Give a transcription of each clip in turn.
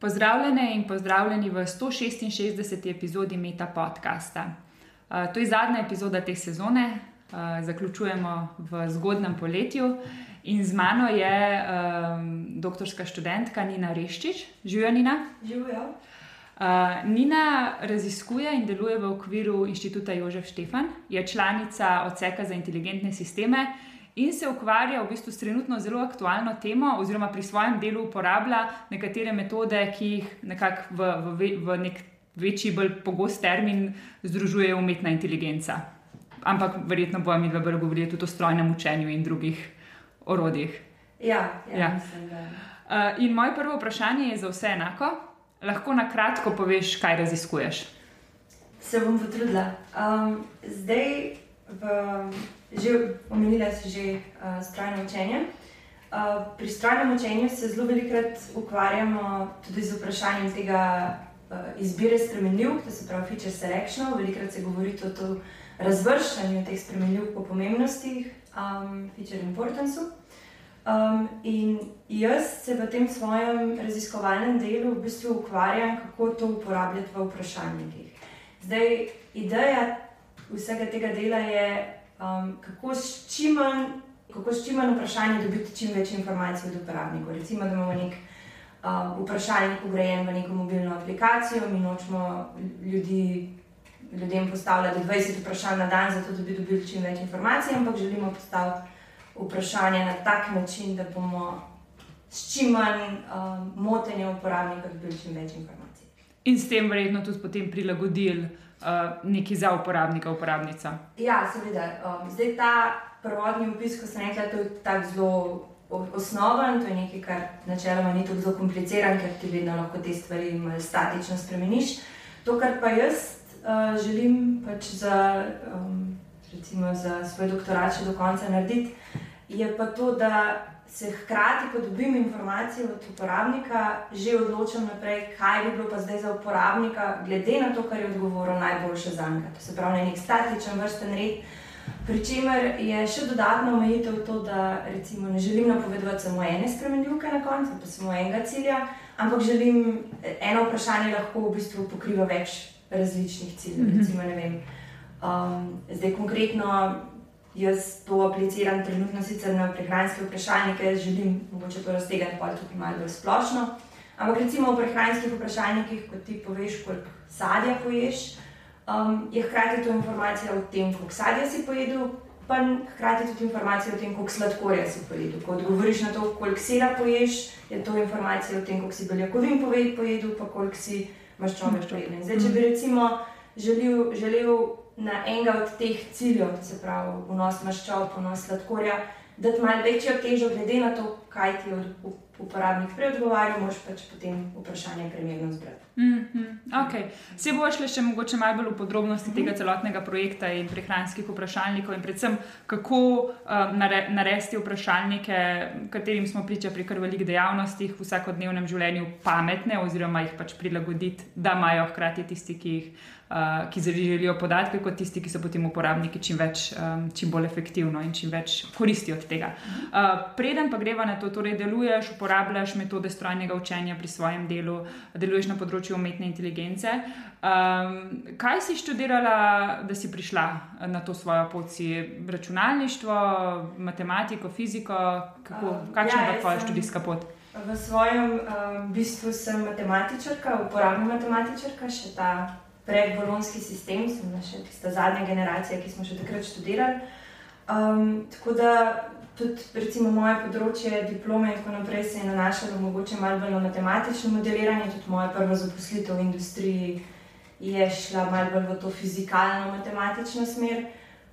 Pozdravljene in pozdravljeni v 166. epizodi Meta podcasta. Uh, to je zadnja epizoda te sezone, uh, zaključujemo v zgodnem poletju in z mano je um, doktorska študentka Nina Reščič. Živijo, Nina? Živijo. Uh, Nina raziskuje in deluje v okviru inštituta Jožef Štefan, je članica odseka za inteligentne sisteme in se ukvarja v bistvu s trenutno zelo aktualno temo, oziroma pri svojem delu uporablja nekatere metode, ki jih nekako v, v, v nek večji, bolj pogost termin združuje umetna inteligenca. Ampak verjetno bomo mi dva bolj govorili tudi o strojnem učenju in drugih orodjih. Ja, ja, ja. Mislim, da. Uh, in moje prvo vprašanje je za vse enako. Lahko na kratko poveš, kaj raziskuješ? Se bom potrudila. Um, zdaj, v, že omenila si že uh, strojno učenje. Uh, pri strojnem učenju se zelo velikokrat ukvarjamo tudi z vprašanjem tega uh, izbire spremenljivk, to se pravi feature selection. Velikokrat se govori tudi o razvrščanju teh spremenljivk po pomembnosti, um, feature importance. Um, in jaz se v tem svojem raziskovalnem delu v bistvu ukvarjam, kako to uporabljati v vprašalnikih. Zdaj, ideja vsega tega dela je um, kako s čim manj. Kako s čim manj vprašanj dobiti čim več informacij od uporabnikov? Recimo, da imamo nek uh, vprašalnik ugrajen v neko mobilno aplikacijo, mi nočemo ljudi, ljudem postavljati 20 vprašanj na dan, zato da bi dobili čim več informacij, ampak želimo postaviti vprašanje na tak način, da bomo s čim manj um, motenja uporabnika dobili čim več informacij. In s tem verjetno tudi potem prilagodili uh, nekaj za uporabnika, uporabnica. Ja, seveda. Um, zdaj ta prvotni opis, ko sem rekla, da je tako zelo osnoven, to je nekaj, kar načeloma ni tako zelo kompliciran, ker ti vedno lahko te stvari statično spremeniš. To, kar pa jaz uh, želim pač za, um, recimo za svoj doktorat še do konca narediti, je pa to, da se hkrati, ko dobim informacije od uporabnika, že odločam naprej, kaj bi bilo pa zdaj za uporabnika, glede na to, kar je odgovoril, najboljše za njega. To se pravi, nek statičen vrsten red. Pričemer je še dodatna omejitev to, da recimo, ne želim napovedovati samo ene spremenljivke na koncu, pa samo enega cilja, ampak želim eno vprašanje lahko v bistvu pokriva več različnih ciljev. Mm -hmm. recimo, vem, um, zdaj konkretno Jaz to apliciram trenutno sicer na prehranske vprašalnike, želim mogoče to raztegniti pa tudi malo bolj splošno. Ampak recimo v prehranskih vprašalnikih, ko ti poveš, koliko sadja poješ, um, je hkrati to informacija o tem, koliko sadja si pojedel, pa hkrati tudi informacija o tem, koliko sladkorja si pojedel. Ko odgovoriš na to, koliko sira poješ, je to informacija o tem, koliko si beljakovin pojedel, pa koliko si maščobe pojedel. Zdaj, če bi recimo želel, želel na enega od teh ciljev, se pravi, vnos maščob, vnos sladkorja, da ti malo večjo težo, glede na to, kaj ti uporabnik prej odgovarja, moš pač potem vprašanje primerno zbrati. Mm -hmm. okay. Se boš šli še mogoče malo bolj v podrobnosti mm -hmm. tega celotnega projekta in prehranskih vprašalnikov, in predvsem kako uh, nare narediti vprašalnike, katerim smo priča pri kar velikih dejavnostih v vsakodnevnem življenju, pametne, oziroma jih pač prilagoditi, da imajo hkrati tisti, ki jih uh, ki želijo podatke, kot tisti, ki so potem uporabniki, čim, več, um, čim bolj efektivno in čim več koristi od tega. Uh, preden pa greva na to, torej deluješ, uporabljaš metode strojnega učenja pri svojem delu, deluješ na področju umetne inteligence. Um, kaj si študirala, da si prišla na to svojo pot? Si računalništvo, matematiko, fiziko, kako, kakšna je ja, tvoja študijska pot? V svojem um, bistvu sem matematičarka, uporabna matematičarka, še ta predbolonski sistem, sem še tista zadnja generacija, ki smo še takrat študirali. Um, tako da tudi recimo, moje področje diplome in tako naprej se je nanašalo mogoče malo bolj na matematično modeliranje, tudi moja prva zaposlitev v industriji je šla malo bolj v to fizikalno-matematično smer.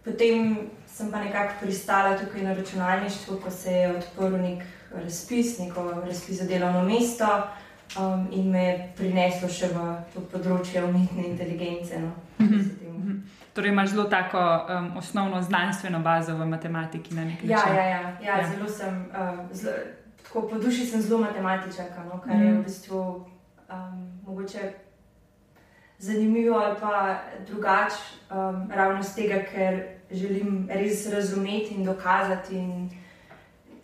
Potem sem pa nekako pristala tukaj na računalništvu, ko se je odprl nek razpis, neko razpis za delovno mesto um, in me je prineslo še v to področje umetne inteligence. No, mm -hmm. Torej, imaš zelo tako um, osnovno znanstveno bazo v matematiki. Ja, ja, ja, ja, ja, zelo sem. Um, zelo, tako po duši sem zelo matematičarka, no, kar mm je v mhm. bistvu um, mogoče zanimivo ali pa drugače, um, ravno z tega, ker želim res razumeti in dokazati. In,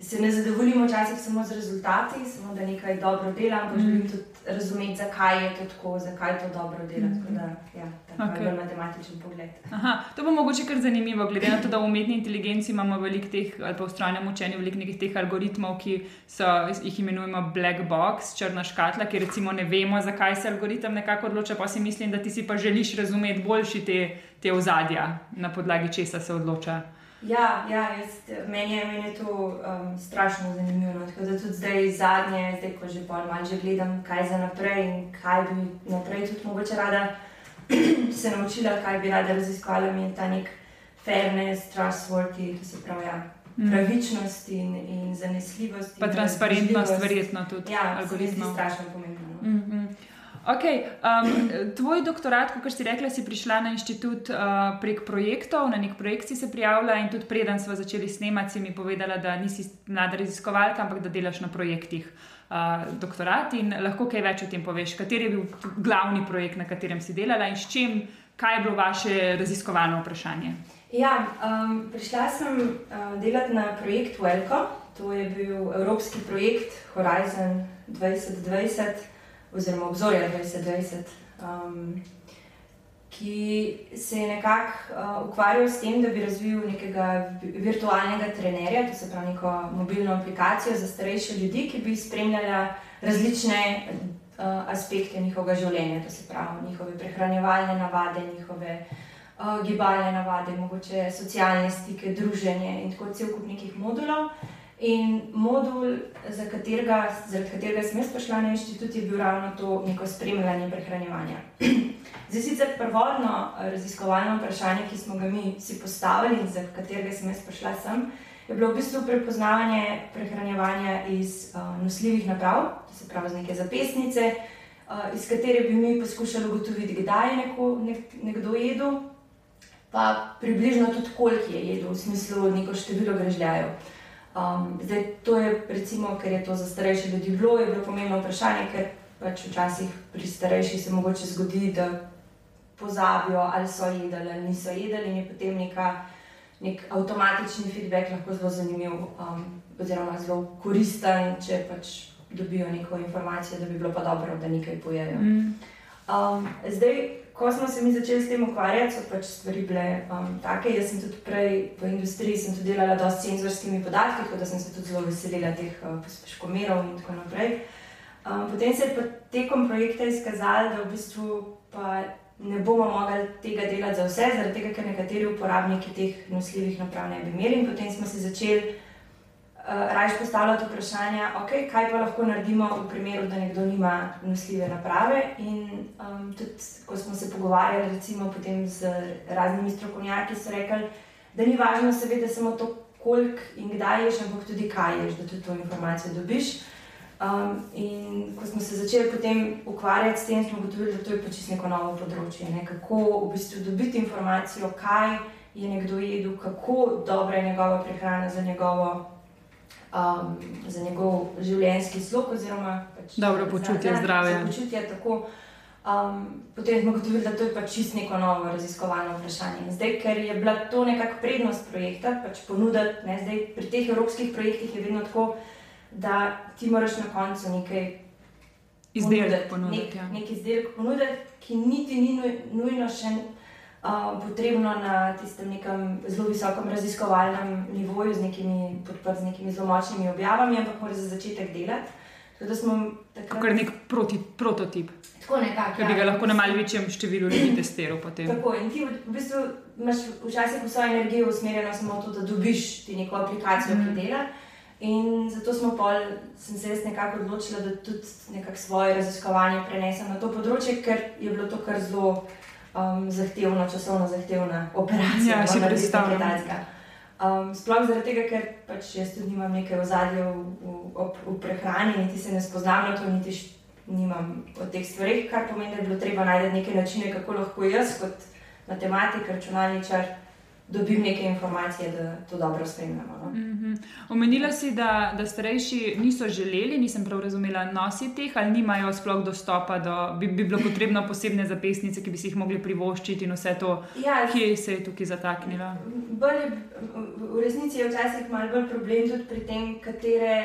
se ne zadovoljimo včasih samo z rezultati, samo da nekaj dobro delam, ampak mm. želim tudi razumeti, zakaj je to tako, zakaj to dobro delati. Mm -hmm. da, ja, tako Okay. je matematičen pogled. Aha, to bo mogoče kar zanimivo, glede na to, da v umetni inteligenci imamo veliko teh, ali pa v strojnem učenju, veliko nekih teh algoritmov, ki so, jih imenujemo black box, črna škatla, ki recimo ne vemo, zakaj se algoritem nekako odloča, pa si mislim, da ti si pa želiš razumeti boljši te, te ozadja, na podlagi česa se odloča. Ja, ja jaz, meni, je, meni je to um, strašno zanimivo. No. Tako da tudi zdaj zadnje, zdaj ko že bolj malo že gledam, kaj za naprej in kaj bi naprej tudi mogoče rada se naučila, kaj bi rada raziskovala, mi je ta nek fairness, trustworthy, to se pravi. Ja. Pravičnost in, in zanesljivost. Pa in transparentnost, verjetno tudi Ja, se mi zdi algoritmov. strašno pomembno. No. Mm -hmm. Okay, um, tvoj doktorat, kot si rekla, si prišla na inštitut uh, prek projektov, na nek projekt si se prijavila in tudi preden smo začeli snemati, si mi povedala, da nisi mlada raziskovalka, ampak da delaš na projektih uh, doktorat in lahko kaj več o tem poveš. Kateri je bil glavni projekt, na katerem si delala in s čim, kaj je bilo vaše raziskovalno vprašanje? Ja, um, prišla sem uh, delati na projekt Welco. To je bil evropski projekt Horizon 2020 oziroma obzorja 2020, um, ki se je nekako uh, ukvarjal s tem, da bi razvil nekega vi- virtualnega trenerja, to se pravi neko mobilno aplikacijo za starejše ljudi, ki bi spremljala različne uh, aspekte njihovega življenja, to se pravi njihove prehranjevalne navade, njihove uh, gibalne navade, mogoče socialne stike, druženje in tako cel kup nekih modulov. In modul, za katerega, zaradi katerega sem jaz prišla na inštitut, je bil ravno to neko spremljanje prehranjevanja. Zdaj, sicer prvotno eh, raziskovalno vprašanje, ki smo ga mi si postavili in za katerega sem jaz prišla sem, je bilo v bistvu prepoznavanje prehranjevanja iz uh, nosljivih naprav, to se pravi z neke zapestnice, uh, iz katere bi mi poskušali ugotoviti, kdaj je neko, nek, nekdo jedel, pa približno tudi koliko je jedel, v smislu neko število grežljajev. Um, zdaj, to je, recimo, ker je to za starejše ljudi bilo, je bilo pomembno vprašanje, ker pač včasih pri starejših se mogoče zgodi, da pozabijo, ali so jedli ali niso jedli, in je potem neka, nek avtomatični feedback lahko zelo zanimiv, um, oziroma zelo koristen, če pač dobijo neko informacijo, da bi bilo pa dobro, da nekaj pojejo. Mm. Um, zdaj, ko smo se mi začeli s tem ukvarjati, so pač stvari bile um, take. Jaz sem tudi prej v industriji sem tudi delala dosti s senzorskimi podatki, tako da sem se tudi zelo veselila teh uh, pospeškomerov in tako naprej. Um, potem se je pa tekom projekta izkazalo, da v bistvu pa ne bomo mogli tega delati za vse, zaradi tega, ker nekateri uporabniki teh nosljivih naprav ne bi imeli. In potem smo se začeli raje postavljati vprašanja, okay, kaj pa lahko naredimo v primeru, da nekdo nima nosljive naprave. In um, tudi, ko smo se pogovarjali, recimo, potem z raznimi strokovnjaki, so rekli, da ni važno, seveda, samo to, koliko in kdaj ješ, ampak tudi kaj ješ, da tudi to informacijo dobiš. Um, in ko smo se začeli potem ukvarjati s tem, smo ugotovili, da to je čisto neko novo področje. Ne? Kako v bistvu dobiti informacijo, kaj je nekdo jedel, kako dobra je njegova prehrana za njegovo um, za njegov življenjski slog, oziroma pač Dobro za- počutje, ja, zdravje. za Počutje, tako, um, potem smo ugotovili, da to je pač čist neko novo raziskovalno vprašanje. In Zdaj, ker je bila to nekakšna prednost projekta, pač ponuditi, ne, zdaj pri teh evropskih projektih je vedno tako, da ti moraš na koncu nekaj Izdelek ponuditi, nek, Ja. nek izdelek ponuditi, ki niti ni nuj- nujno še uh, potrebno na tistem nekem zelo visokem raziskovalnem nivoju, z nekimi, podprt z nekimi zelo močnimi objavami, ampak mora za začetek delati. Tako da smo takrat Kar nek proti, prototip, tako nekako. ki bi ga lahko na malce večjem številu ljudi testiral. Potem. Tako, in ti v, v bistvu imaš včasih vso energijo usmerjeno samo v to, da dobiš ti neko aplikacijo, mm. ki dela. In zato smo pol, sem se jaz nekako odločila, da tudi nekako svoje raziskovanje prenesem na to področje, ker je bilo to kar zelo um, zahtevno, časovno zahtevna operacija. Ja, si predstavljam. Um, sploh zaradi tega, ker pač jaz tudi nimam neke ozadje v, v, v, v prehrani, niti se ne spoznam na to, niti š, nimam o teh stvareh, kar pomeni, da je bilo treba najti neke načine, kako lahko jaz, kot matematik, računalničar, dobim neke informacije, da to dobro spremljamo. No? Mhm. Omenila si, da, da starejši niso želeli, nisem prav razumela, nositi teh ali nimajo sploh dostopa do, bi, bi bilo potrebno posebne zapestnice, ki bi si jih mogli privoščiti in vse to, Ja, kje se je tukaj zataknilo. Bolj je, v resnici je včasih malo bolj problem tudi pri tem, katere,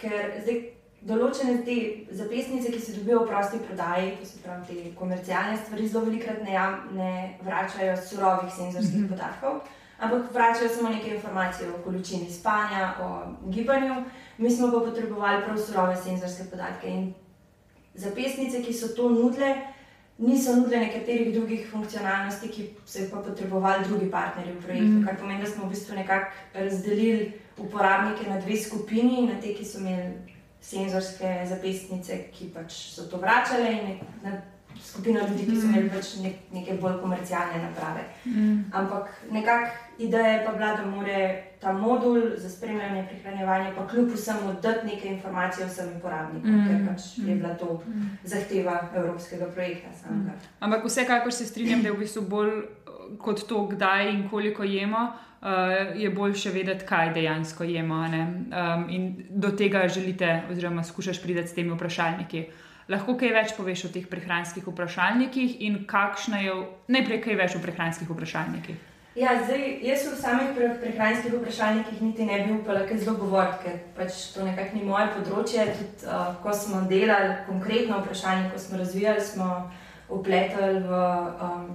ker zdaj določene te zapisnice, ki se dobijo v prosti prodaji, to se pravi te komercialne stvari, zelo velikrat ne, ne vračajo surovih senzorskih mm -hmm. podatkov, ampak vračajo samo neke informacije o količini spanja, o gibanju. Mi smo pa potrebovali prav surove senzorske podatke in zapisnice, ki so to nudile. Niso nudile nekaterih drugih funkcionalnosti, ki so jih pa potrebovali drugi partnerji v projektu, mm. kar pomeni, da smo v bistvu nekako razdelili uporabnike na dve skupini, na te, ki so imeli senzorske zapisnice, ki pač so to vračale, in na skupino ljudi, ki so imeli pač nek, neke bolj komercialne naprave. Mm. Ampak nekako ideja je pa bila, da mora ta modul za spremljanje prihranjevanja, pa kljub vsemu, dati nekaj informacij vsem uporabnikom, mm. ker pač je mm. bila to mm. zahteva evropskega projekta. Mm. Ampak vsekakor se strinjam, da je v bistvu bolj kot to, kdaj in koliko jemo uh, je boljše vedeti, kaj dejansko jemo. Um, in do tega želite, oziroma skušaš priti s temi vprašalniki. Lahko kaj več poveš o teh prehranskih vprašalnikih in kakšno je, najprej kaj več o prehranskih vprašalnikih. Ja, zdaj, jaz v samih prehranskih vprašalnikih niti ne bi upala kaj zelo govoriti, ker pač to nekako ni moje področje. Tudi, uh, ko smo delali konkretno vprašanje, ko smo razvijali, smo upletali v, um,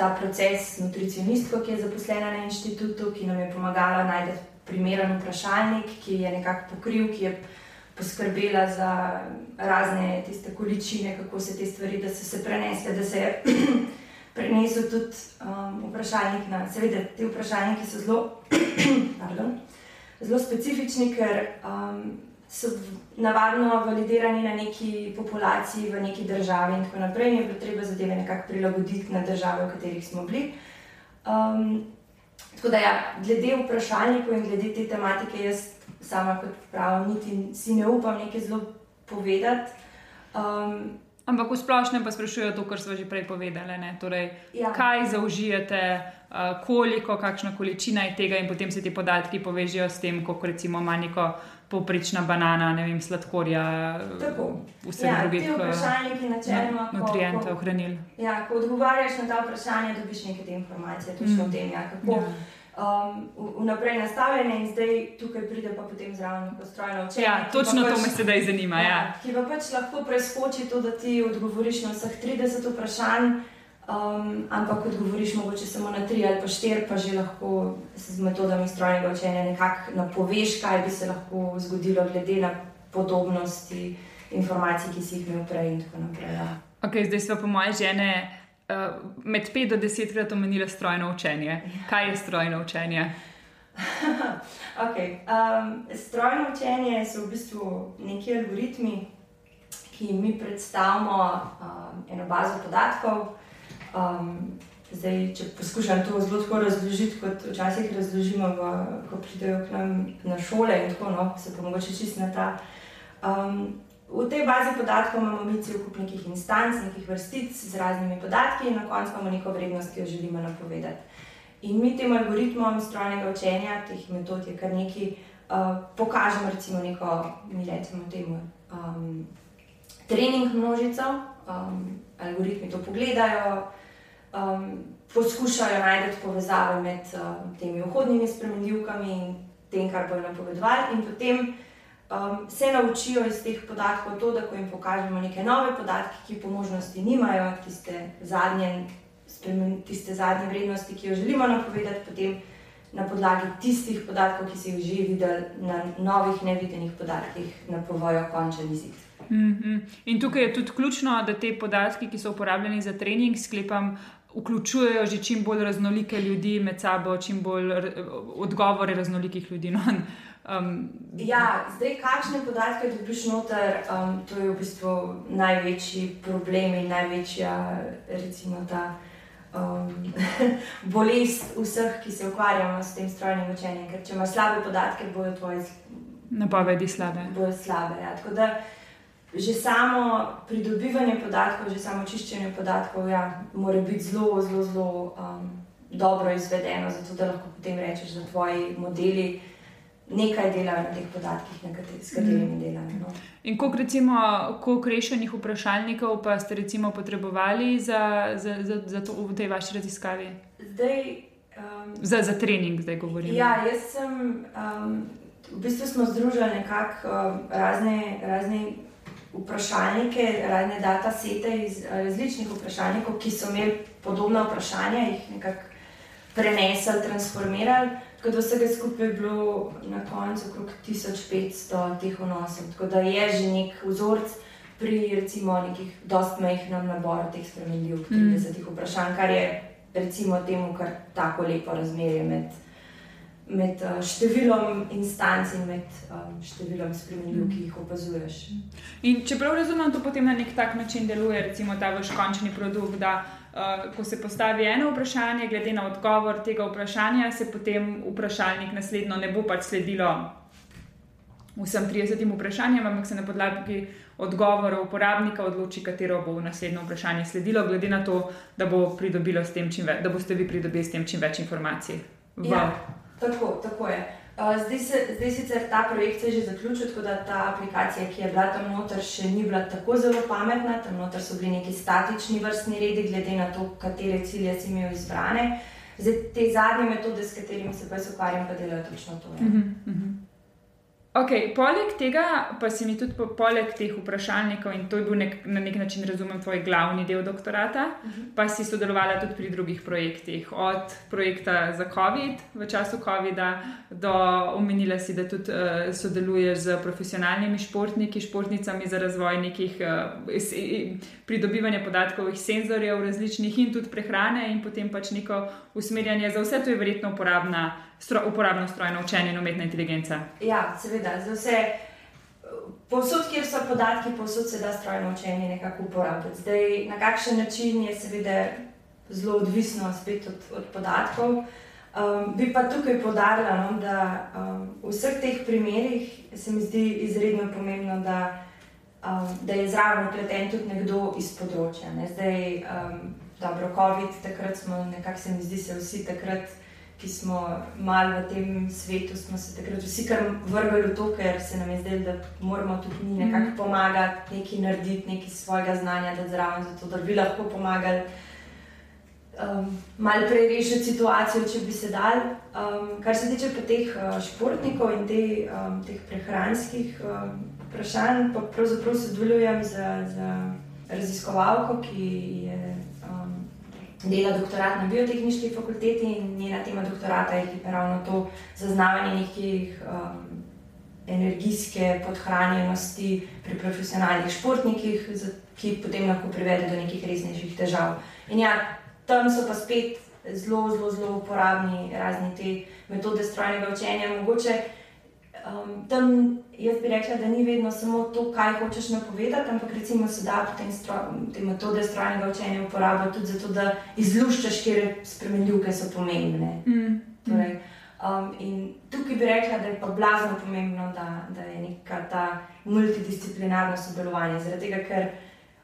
ta proces nutricionistko, ki je zaposlena na inštitutu, ki nam je pomagala najti primeren vprašalnik, ki je nekako pokril, ki je poskrbela za razne tiste količine, kako se te stvari, da so se prenesle, da se je prenesel tudi um, vprašalnik na. Seveda, ti vprašalniki so zelo, pardon, zelo specifični, ker um, so navadno validirani na neki populaciji, v neki državi in tako naprej, in je bilo treba zadeve nekako prilagoditi na države, v katerih smo bili. Um, tako da, ja, glede vprašalnikov in glede te tematike, jaz sama kot pravim, niti si ne upam nekaj zelo povedati. Um, Ampak v splošnem pa sprašujejo to, kar smo že prej povedali. Torej, ja. Kaj zaužijete, koliko, kakšna količina je tega, in potem se ti podatki povežejo s tem, kot recimo ima neko poprečna banana, ne vem, sladkorja, vse ja, druge nutriente ohranili. Ja, ko odgovarjaš na ta vprašanja, dobiš nekaj te informacije, tudi mm. o tem, ja, kako. Ja. Um, vnaprej nastavljene, in zdaj tukaj pride pa potem zraven strojno učenje. Ja, točno pač, to me sedaj zanima. Ja, ja. Ki pa pač lahko preskoči to, da ti odgovoriš na vseh 30 vprašanj. Um, ampak, odgovoriš mogoče samo na tri ali pa štiri, pa že lahko z metodami strojnega učenja nekako napoveš, kaj bi se lahko zgodilo, glede na podobnosti informacij, ki si jih imel prej. In tako naprej. Ja. Okay, zdaj smo, po moje žene, uh, med pet do desetkrat omenili strojno učenje. Kaj je strojno učenje? okay. um, strojno učenje so v bistvu neki algoritmi, ki mi predstavljamo um, eno bazo podatkov. Um, zdaj, če poskušam to zelo tako razložiti, kot včasih razložimo, v, ko pridejo k nam na šole in tako naprej, se pa mogoče čisto na ta. Um, v tej bazi podatkov imamo mi cel kup nekih instanc, nekih vrstic z raznimi podatki in na koncu imamo neko vrednost, ki jo želimo napovedati. In mi tem algoritmom strojnega učenja, teh metod je kar nekaj, uh, pokažemo recimo neko, mi rečemo temu, um, trening množico, um, algoritmi to pogledajo, um, poskušajo najti povezave med um, temi vhodnimi spremenljivkami in tem, kar bojo napovedovali, in potem um, se naučijo iz teh podatkov to, da ko jim pokažemo neke nove podatke, ki po možnosti nimajo tiste zadnje, spremen, tiste zadnje vrednosti, ki jo želimo napovedati, potem na podlagi tistih podatkov, ki si jih že videli, na novih, nevidenih podatkih, napovejo končni izid. Mm -hmm. In tukaj je tudi ključno, da te podatki, ki so uporabljeni za trening, sklepam, vključujejo že čim bolj raznolike ljudi med sabo, čim bolj odgovore raznolikih ljudi. No? Um, ja, zdaj, kakšne podatke dobiš noter, um, to je v bistvu največji problem in največja, recimo, ta um, bolest vseh, ki se ukvarjamo s tem strojnim učenjem. Ker če imaš slabe podatke, bojo tvoje napovedi slabe. Bojo slabe. Ja že samo pridobivanje podatkov, že samo čiščenje podatkov, ja, mora biti zelo, zelo, zelo um, dobro izvedeno, zato da lahko potem rečeš, da tvoji modeli nekaj delajo na teh podatkih, na kateri, s katerimi mm. delajo. No. In koliko, recimo, koliko rešenih vprašalnikov pa ste recimo potrebovali za, za, za, za to v tej vaši raziskavi? Zdaj, um, za, za trening, zdaj govorim. Ja, jaz sem. Um, v bistvu smo združili nekako um, razne, razne vprašalnike, razne data sete iz različnih vprašalnikov, ki so imeli podobna vprašanja, jih nekako prenesli, transformirali. Tako da vsega skupaj je bilo na koncu okrog 1500 teh vnosov. Tako da je že nek vzorec pri recimo nekih dost majhnem naboru teh spremenljivk, 30 mm. vprašanj, kar je recimo temu kar tako lepo razmerje med med uh, številom instanc in med um, številom spremenljiv, ki jih opazuješ. In če prav razumem, to potem na nek tak način deluje, recimo ta vaš končni produkt. Da, uh, ko se postavi eno vprašanje, glede na odgovor tega vprašanja, se potem vprašalnik naslednjo ne bo pač sledilo vsem 30 vprašanjem, ampak se na podlagi odgovora uporabnika odloči, katero bo naslednjo vprašanje sledilo, glede na to, da, bo več, da boste vi pridobili s tem čim več informacij. Ja. Tako, tako je. Zdaj, se, zdaj sicer ta projekt že zaključil, tako da ta aplikacija, ki je bila tam noter, še ni bila tako zelo pametna. Tam noter so bili neki statični vrstni redi, glede na to, katere cilje si imel izbrane. Zdaj, te zadnje metode, s katerimi se pa ukvarjam, pa delajo točno to. Uh -huh, uh -huh. Okay, poleg tega, pa si mi tudi po, poleg teh vprašalnikov, in to je bil nek, na nek način, razumem, tvoj glavni del doktorata, uh mhm. -huh. pa si sodelovala tudi pri drugih projektih, od projekta za COVID v času COVID-a, do omenila si, da tudi uh, sodeluješ z profesionalnimi športniki, športnicami za razvoj nekih uh, pridobivanja podatkovih senzorjev različnih in tudi prehrane, in potem pač neko usmerjanje za vse to je verjetno uporabna stro, uporabno strojno učenje in umetna inteligenca. Ja, seveda, za vse. Povsod, kjer so podatki, povsod se da strojno učenje nekako uporabljati. Zdaj, na kakšen način je seveda zelo odvisno spet od, od podatkov. Um, bi pa tukaj podarila, no, da um, v vseh teh primerih se mi zdi izredno pomembno, da, um, da je zraven upleten tudi nekdo iz področja. Ne. Zdaj, um, dobro, COVID, takrat smo nekako se mi zdi, se vsi takrat ki smo malo v tem svetu, smo se takrat vsi kar vrgli v to, ker se nam je zdelo, da moramo tudi mi nekako mhm. pomagati, nekaj narediti, nekaj svojega znanja, da zraven, zato, da bi lahko pomagali. Um, malo prej rešiti situacijo, če bi se dal. Um, kar se tiče teh uh, športnikov in te, um, teh prehranskih um, vprašanj, pa pravzaprav sodelujem z, z raziskovalko, ki je dela doktorat na biotehnički fakulteti in njena tema doktorata je ravno to zaznavanje nekih um, energijske podhranjenosti pri profesionalnih športnikih, ki potem lahko privede do nekih resnejših težav. In ja, tam so pa spet zelo, zelo, zelo uporabni razni te metode strojnega učenja. Mogoče um, tam jaz bi rekla, da ni vedno samo to, kaj hočeš napovedati, ampak recimo se da potem te metode strojnega učenja uporabljati tudi zato, da izluščaš, kje spremenljivke so pomembne. Mm. Torej, um, in tukaj bi rekla, da je pa blazno pomembno, da, da je neka ta multidisciplinarno sodelovanje. Zaradi tega, ker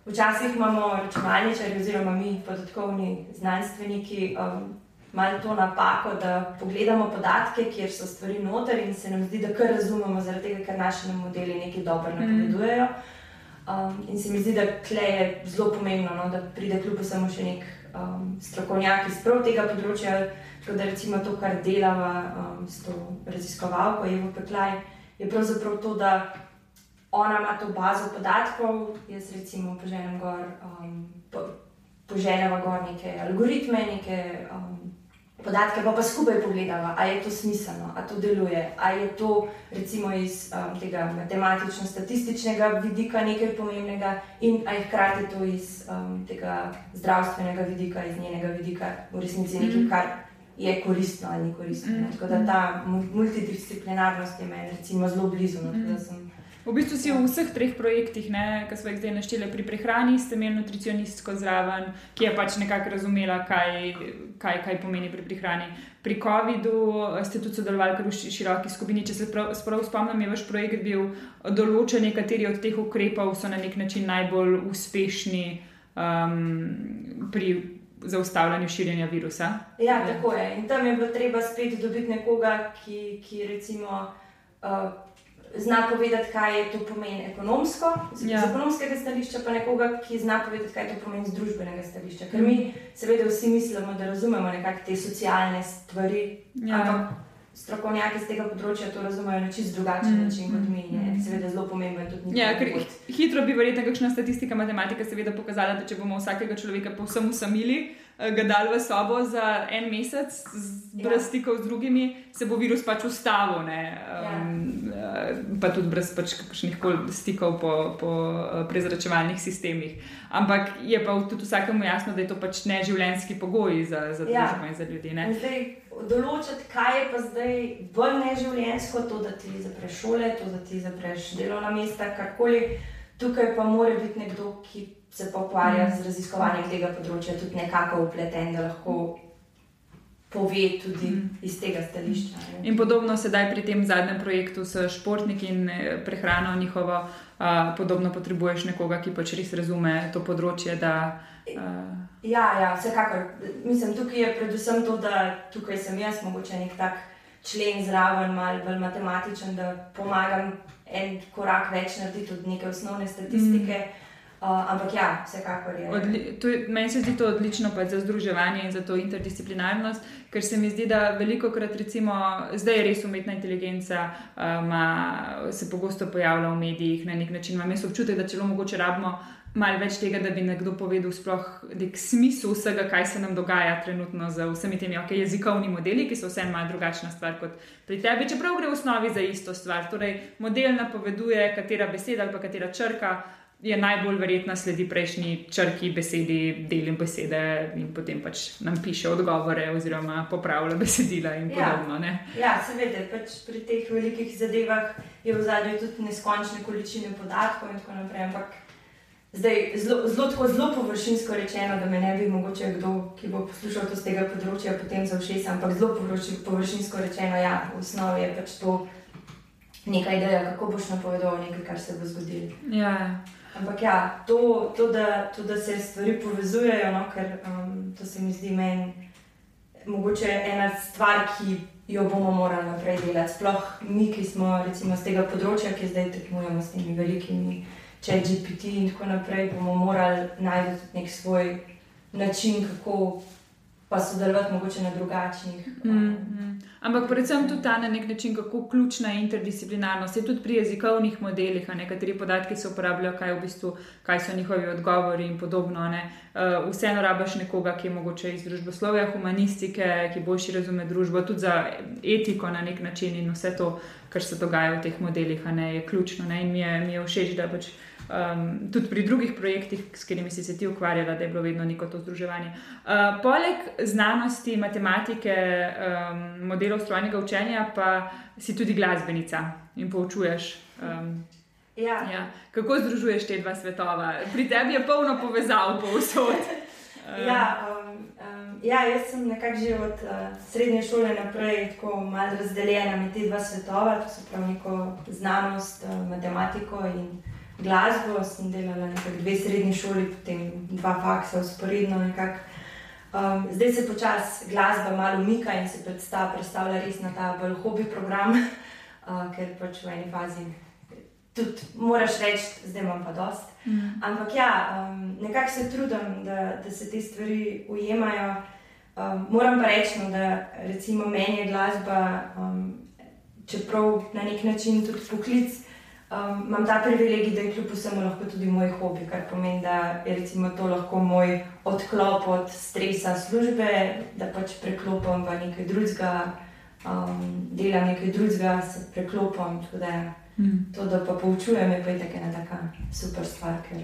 včasih imamo računalničari oziroma mi podatkovni znanstveniki. Um, malo to napako, da pogledamo podatke, kjer so stvari noter in se nam zdi, da kar razumemo, zaradi tega, ker naši modeli nekaj dobro mhm. napovedujejo. Um, in se mi zdi, da je zelo pomembno, no, da pride kljub vsemu še nek um, strokovnjak iz prav tega področja. Tako da recimo to, kar delava um, s to raziskovalko, Evo Peklaj, je pravzaprav to, da ona ima to bazo podatkov, jaz recimo poženem gor, um, po, poženeva gor neke algoritme, neke um, podatke, pa pa skupaj pogledamo, ali je to smiselno, ali to deluje, ali je to recimo iz um, tega matematično-statističnega vidika nekaj pomembnega, in ali hkrati to iz um, tega zdravstvenega vidika, iz njenega vidika, v resnici nekaj, mhm. kar je koristno ali ni koristno. Mm -hmm. Tako da ta multidisciplinarnost je meni zelo blizu. No, mm -hmm. V bistvu si v vseh treh projektih, ki smo jih zdaj našteli pri prehrani, ste imeli nutricionistko zraven, ki je pač nekako razumela, kaj, kaj, kaj pomeni pri prehrani. Pri COVID-u ste tudi sodelovali v široki skupini. Če se prav, prav spomnim, je vaš projekt bil določen, kateri od teh ukrepov so na nek način najbolj uspešni um, pri zaustavljanju širjenja virusa. Ja, tako je. In tam je bilo treba spet dobiti nekoga, ki, ki recimo. Uh, zna povedati, kaj je to pomeni ekonomsko, z, ja. z ekonomskega stališča, pa nekoga, ki zna povedati, kaj to pomeni z družbenega stališča. Ker mi, seveda, vsi mislimo, da razumemo nekakšne te socialne stvari. Ja. Ampak strokovnjaki z tega področja to razumejo na čist drugačen mm. način kot mi. Je. Mm. Seveda, zelo pomembno je tudi. Ja, ker, hitro bi verjetno kakšna statistika, matematika, seveda pokazala, da če bomo vsakega človeka povsem usamili. Eh, ga dal v sobo za en mesec, brez ja. stikov z drugimi, se bo virus pač ustavil, um, ja. pa tudi brez pač kakšnih koli stikov po, po eh, prezračevalnih sistemih. Ampak je pa tudi vsakemu jasno, da je to pač neživljenjski pogoj za, za ja. družbo in za ljudi. Zdaj, določiti, kaj je pa zdaj bolj neživljenjsko, to, da ti zapreš šole, to, da ti zapreš delovna mesta, karkoli. Tukaj pa mora biti nekdo, ki se pa ukvarja z raziskovanjem tega področja, tudi nekako upleten, da lahko pove tudi mm. iz tega stališča. In podobno sedaj pri tem zadnjem projektu s športniki in eh, prehrano njihovo, uh, podobno potrebuješ nekoga, ki pač res razume to področje. Da, uh... Ja, ja, vsekakor. Mislim, tukaj je predvsem to, da tukaj sem jaz, mogoče nek tak člen zraven, malo bolj matematičen, da pomagam en korak več narediti od neke osnovne statistike. Mm. Uh, ampak ja, vsekakor je. Odli je. Meni se zdi to odlično za združevanje in za to interdisciplinarnost, ker se mi zdi, da veliko krat, recimo, zdaj je res umetna inteligenca, um, se pogosto pojavlja v medijih na nek način. Imam občutek, da celo mogoče rabimo malo več tega, da bi nekdo povedal sploh nek smisel vsega, kaj se nam dogaja trenutno z vsemi temi okay, jezikovnimi modeli, ki so vseeno malo drugačna stvar kot pri tebi, čeprav gre v osnovi za isto stvar. Torej, model napoveduje, katera beseda ali katera črka je najbolj verjetna sledi prejšnji črki besedi, delim besede in potem pač nam piše odgovore oziroma popravlja besedila in ja. podobno. Ja, ja seveda, pač pri teh velikih zadevah je v zadnjem tudi neskončne količine podatkov in tako naprej. Ampak zdaj zelo, zelo, zelo površinsko rečeno, da me ne bi mogoče kdo, ki bo poslušal to z tega področja, potem zaušel, ampak zelo površinsko rečeno, ja, v osnovi je pač to. Nekaj ideja, kako boš napovedal nekaj, kar se bo zgodilo. Ja. Ampak ja, to, to, da, to, da se stvari povezujejo, no, ker um, to se mi zdi meni mogoče ena stvar, ki jo bomo morali naprej delati. Sploh mi, ki smo recimo z tega področja, ki zdaj tekmujemo s temi velikimi, če je GPT in tako naprej, bomo morali najti nek svoj način, kako pa sodelovati mogoče na drugačnih. Mm -hmm. Ampak predvsem tudi ta na nek način, kako ključna je interdisciplinarnost. Je tudi pri jezikovnih modelih, nekateri podatki se uporabljajo, kaj, v bistvu, kaj so njihovi odgovori in podobno. Uh, vseeno rabaš nekoga, ki je mogoče iz družboslovja, humanistike, ki boljši razume družbo, tudi za etiko na nek način in vse to, kar se dogaja v teh modelih, ne, je ključno. Ne? In mi je, mi je všeč, da pač um, tudi pri drugih projektih, s katerimi si se ti ukvarjala, da je bilo vedno neko to združevanje. Uh, poleg znanosti, matematike, um, modelov strojnega učenja, pa si tudi glasbenica in poučuješ. Um, ja. Ja. Kako združuješ te dva svetova? Pri tebi je polno povezav, povsod. Ja, um, um, ja, jaz sem nekako že od uh, srednje šole naprej tako malo razdeljena med te dva svetova, to so prav neko znanost, uh, matematiko in glasbo, sem delala na dve srednji šoli, potem dva faksa, usporedno. Um, zdaj se počasi glasba malo umika in se predstavlja, predstavlja res na ta bolj hobi program, uh, ker pač v eni fazi. Tudi moraš reči, zdaj imam pa dost. Mm. Ampak ja, um, nekako se trudim, da, da se te stvari ujemajo. Um, moram pa reči, no, da recimo meni je glasba, um, čeprav na nek način tudi poklic, Um, imam ta privilegij, da je kljub vsemu lahko tudi moj hobi, kar pomeni, da je to lahko moj odklop od stresa službe, da pač preklopim v nekaj drugega, um, delam nekaj drugega, se preklopim. Da, mm. To, da pa poučujem, je pa je tako ena taka super stvar, ker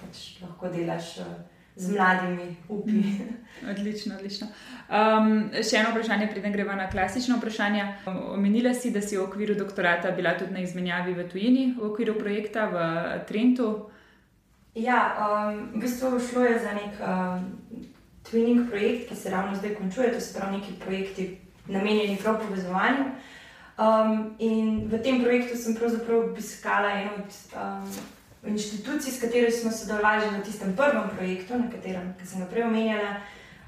pač lahko delaš. Uh, z mladimi upi. Mm. Odlično, odlično. Um, še eno vprašanje, preden gremo na klasično vprašanje. Omenila si, da si v okviru doktorata bila tudi na izmenjavi v tujini, v okviru projekta v Trentu. Ja, um, v bistvu šlo je za nek um, twinning projekt, ki se ravno zdaj končuje. To so prav neki projekti namenjeni prav povezovanju. Um, in v tem projektu sem pravzaprav obiskala eno od. Um, inštituciji, s katero smo sodelovali v tistem prvem projektu, na katerem sem ga prej omenjala.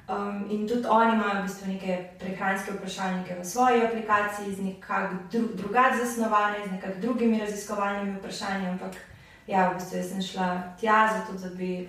Um, in tudi oni imajo v bistvu neke prehranske vprašalnike v svoji aplikaciji, z nekako dru drugače zasnovane, z nekakšnimi drugimi raziskovalnimi vprašanji. Ampak ja, v bistvu sem šla tja, zato da bi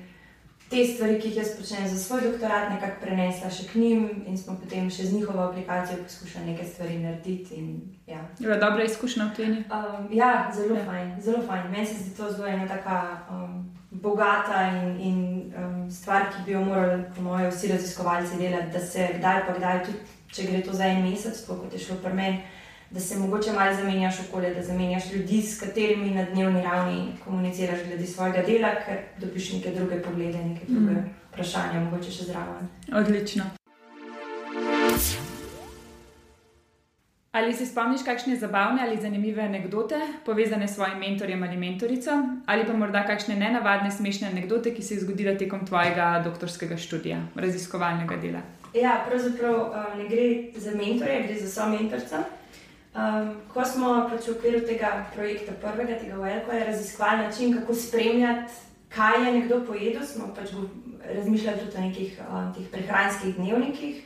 te stvari, ki jih jaz počnem za svoj doktorat, nekako prenesla še k njim in smo potem še z njihovo aplikacijo poskušali nekaj stvari narediti. In, ja. Je bila dobra izkušnja v tujini? Um, ja, zelo ja. fajn, zelo fajn. Meni se zdi to zelo ena taka um, bogata in, in um, stvar, ki bi jo morali, po mojem, vsi raziskovalci delati, da se kdaj pa kdaj, tudi če gre to za en mesec, kot je šlo pri meni da se mogoče malo zamenjaš okolje, da zamenjaš ljudi, s katerimi na dnevni ravni komuniciraš glede svojega dela, ker dobiš neke druge poglede, neke druge mm. vprašanja, mogoče še zraven. Odlično. Ali si spomniš kakšne zabavne ali zanimive anekdote, povezane s svojim mentorjem ali mentorico, ali pa morda kakšne nenavadne, smešne anekdote, ki se je zgodila tekom tvojega doktorskega študija, raziskovalnega dela? Ja, pravzaprav uh, ne gre za mentorje, gre za so mentorca. Um, ko smo pač v okviru tega projekta, prvega tega VLK, raziskovali način, kako spremljati, kaj je nekdo pojedel, smo pač razmišljali tudi o nekih um, prehranskih dnevnikih.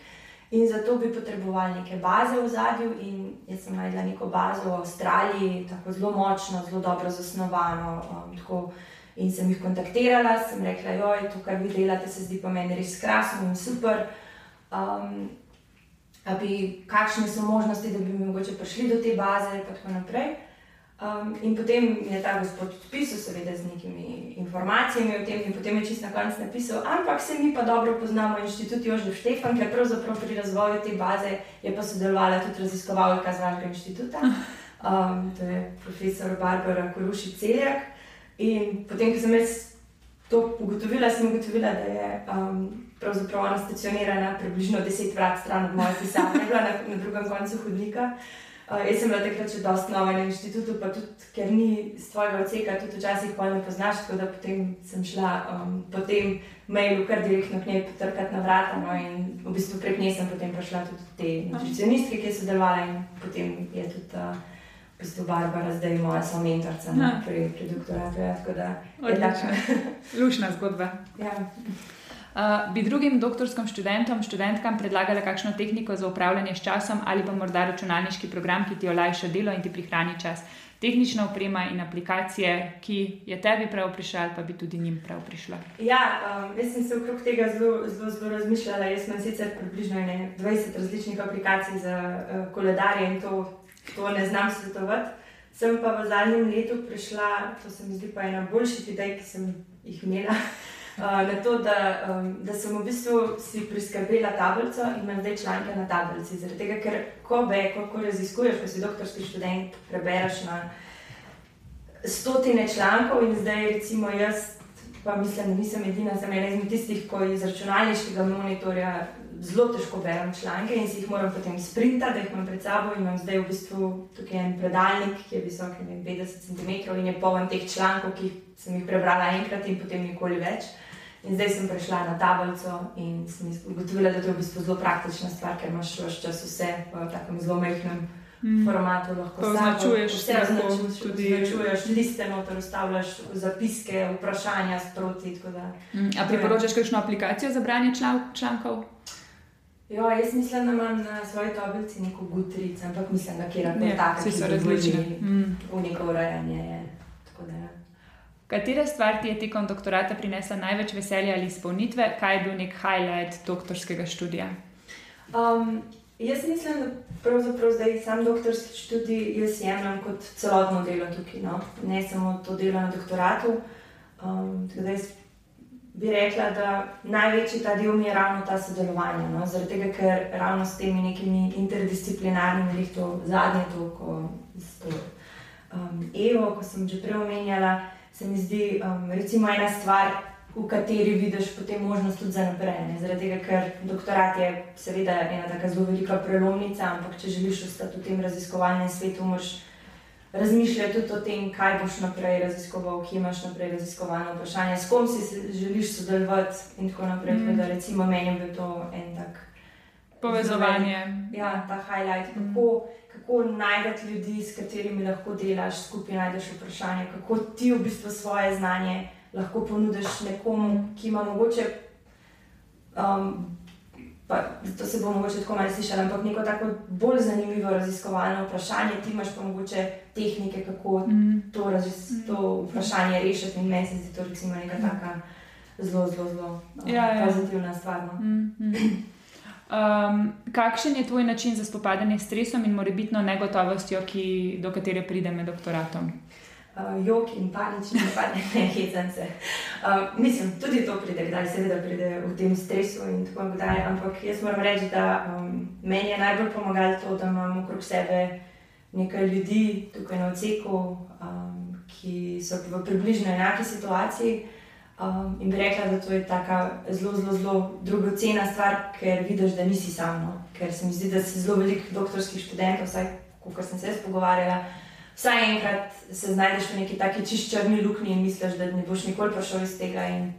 In zato bi potrebovali neke baze v zadju. Jaz sem najdela neko bazo v Avstraliji, tako zelo močno, zelo dobro zasnovano. Um, tako, in sem jih kontaktirala, sem rekla, je to, kar vi delate, se zdi pa meni res krasno in super. Um, bi, kakšne so možnosti, da bi mogoče prišli do te baze in tako naprej. Um, in potem je ta gospod odpisal, seveda, z nekimi informacijami o tem, in potem je čist na koncu napisal, ampak se mi pa dobro poznamo inštitut Jožef Štefan, ker pravzaprav pri razvoju te baze je pa sodelovala tudi raziskovalka z vašega inštituta, um, to je profesor Barbara Koruši Celjak. In potem, ko sem jaz to ugotovila, sem ugotovila, da je um, pravzaprav ona stacionirana približno 10 vrat stran od moje pisarne, bila na, na drugem koncu hodnika. Uh, jaz sem bila takrat še dosti nova na inštitutu, pa tudi ker ni z tvojega odseka, tudi včasih pa ne poznaš, tako da potem sem šla um, po tem mailu kar direktno k njej potrkati na vrata. No, in v bistvu prek nje sem potem prišla tudi te nutricionistke, ki je sodelovala in potem je tudi. Uh, V bistvu Barbara zdaj moja somentorca no, pri, pri doktoratu. Ja, tako da je tako. Lušna zgodba. Ja. Uh, bi drugim doktorskim študentom, študentkam predlagala kakšno tehniko za upravljanje s časom ali pa morda računalniški program, ki ti olajša delo in ti prihrani čas, tehnična oprema in aplikacije, ki je tebi prav prišla ali pa bi tudi njim prav prišla? Ja, um, jaz sem se okrog tega zelo, zelo, zelo razmišljala. Jaz imam sicer približno 20 različnih aplikacij za uh, koledarje in to, to ne znam svetovati. Sem pa v zadnjem letu prišla, to se mi zdi pa ena boljših idej, ki sem jih imela. Uh, na to, da, um, da sem v bistvu si priskrbela tablico in imam zdaj članke na tablici. Zaradi tega, ker ko ve, ko, ko raziskuješ, ko si doktorski študent, prebereš na stotine člankov in zdaj recimo jaz, pa mislim, da nisem edina, sem ena izmed tistih, ko iz računalniškega monitorja zelo težko berem članke in si jih moram potem sprintati, da jih imam pred sabo. Imam zdaj v bistvu tukaj en predalnik, ki je visok 50 cm in je poln teh člankov, ki sem jih prebrala enkrat in potem nikoli več. In zdaj sem prišla na tablico in sem ugotovila, da je to v bistvu zelo praktična stvar, ker imaš vse čas vse v takem zelo mehkem mm. formatu. Lahko označuješ vse, označuješ tudi označuješ liste, noter ustavljaš zapiske, vprašanja sproti. Mm. A priporočaš kakšno aplikacijo za branje člankov? Jo, jaz mislim, da imam na svoji tablici neko gutrico, ampak mislim, da kjer koli tako. Vsi so različni. Mm. V neko urejanje je. Katera stvar ti je tekom doktorata prinesla največ veselja ali izpolnitve, kaj je bil nek highlight doktorskega študija? Um, jaz mislim, da pravzaprav zdaj sam doktorski študij jaz jemljem kot celotno delo tukaj, no? ne samo to delo na doktoratu. Um, bi rekla, da največji ta del mi je ravno ta sodelovanje. No? Zaradi tega, ker ravno s temi nekimi interdisciplinarnimi, to zadnje, to, ko, to um, Evo, ko sem že prej omenjala se mi zdi um, recimo ena stvar, v kateri vidiš potem možnost tudi za naprej. Zaradi tega, ker doktorat je seveda ena tako zelo velika prelomnica, ampak če želiš ostati v tem raziskovalnem svetu, moraš razmišljati tudi o tem, kaj boš naprej raziskoval, kje imaš naprej raziskovalno vprašanje, s kom si želiš sodelovati in tako naprej. Mm. Da, recimo meni je to en tak. Povezovanje. Ja, ta highlight. Mm kako najdete ljudi, s katerimi lahko delaš, skupaj najdeš vprašanje, kako ti v bistvu svoje znanje lahko ponudiš nekomu, ki ima mogoče. Um, Pa, to se bo mogoče tako malo slišalo, ampak neko tako bolj zanimivo raziskovalno vprašanje. Ti imaš pa mogoče tehnike, kako mm. to, razis, to vprašanje rešiti. In meni se zdi to recimo neka mm. taka zelo, zelo, zelo uh, Ja, ja. pozitivna stvar. No. Mm, mm. Um, kakšen je tvoj način za spopadanje s stresom in morebitno negotovostjo, ki, do katere pride med doktoratom? Uh, jok in panični napad, ne hecam se. Uh, mislim, tudi to pride, kdaj seveda pride v tem stresu in tako naprej. Ampak jaz moram reči, da um, meni je najbolj pomagalo to, da imam okrog sebe nekaj ljudi tukaj na odseku, um, ki so v približno enaki situaciji. Um, in bi rekla, da to je tako zelo, zelo, zelo dragocena stvar, ker vidiš, da nisi sam. No? Ker se mi zdi, da se zelo veliko doktorskih študentov, vsaj kot sem se jaz pogovarjala, vsaj enkrat se znajdeš v neki taki čiščrni luknji in misliš, da ne boš nikoli prišel iz tega. In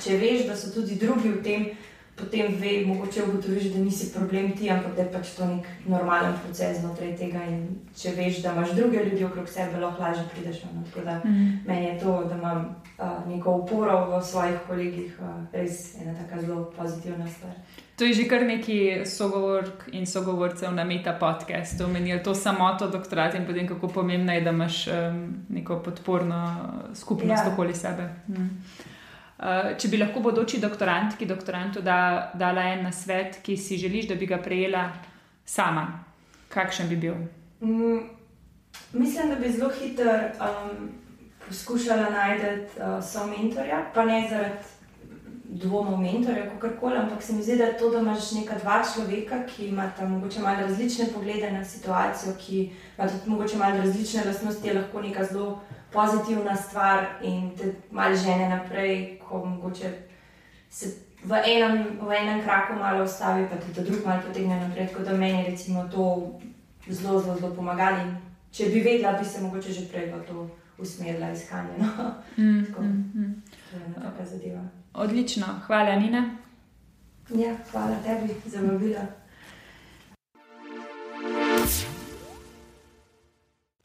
če veš, da so tudi drugi v tem, potem ve, mogoče ugotoviš, da nisi problem ti, ampak da je pač to nek normalen proces znotraj tega. In če veš, da imaš druge ljudi okrog sebe, lahko lažje prideš. No? Tako da Mm. meni je to, da imam uh, neko oporo v svojih kolegih, uh, res ena tako zelo pozitivna stvar. To je že kar neki sogovork in sogovorcev na Meta podcastu. Meni je to samoto doktorat in potem kako pomembno je, da imaš um, neko podporno skupnost Ja. okoli sebe. Mm. Uh, če bi lahko bodoči doktorantki, doktorantu da, dala en na svet, ki si želiš, da bi ga prejela sama, kakšen bi bil? Mm, mislim, da bi zelo hitro um, poskušala najti uh, so mentorja, pa ne zaradi dvomov mentorja, kako koli, ampak se mi zdi, da to, da imaš neka dva človeka, ki imata mogoče malo različne poglede na situacijo, ki imata tudi mogoče malo različne lastnosti, je lahko neka zelo pozitivna stvar in te malo žene naprej, ko mogoče se v enem, v enem kraku malo ustavi, pa tudi drug malo potegne naprej. Tako da meni recimo to zelo, zelo, zelo pomagalo. in Če bi vedela, bi se mogoče že prej v to usmerila iskanje. No? Mm, Tako. mm, mm. To je ena taka zadeva. Odlično, hvala, Nina. Ja, hvala tebi za vabilo.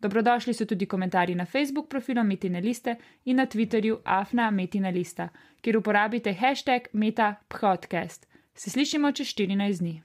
Dobrodošli so tudi komentarji na Facebook profilu Metina Liste in na Twitterju Afna Metina Lista, kjer uporabite hashtag MetaPodcast. Se slišimo čez 14 dni.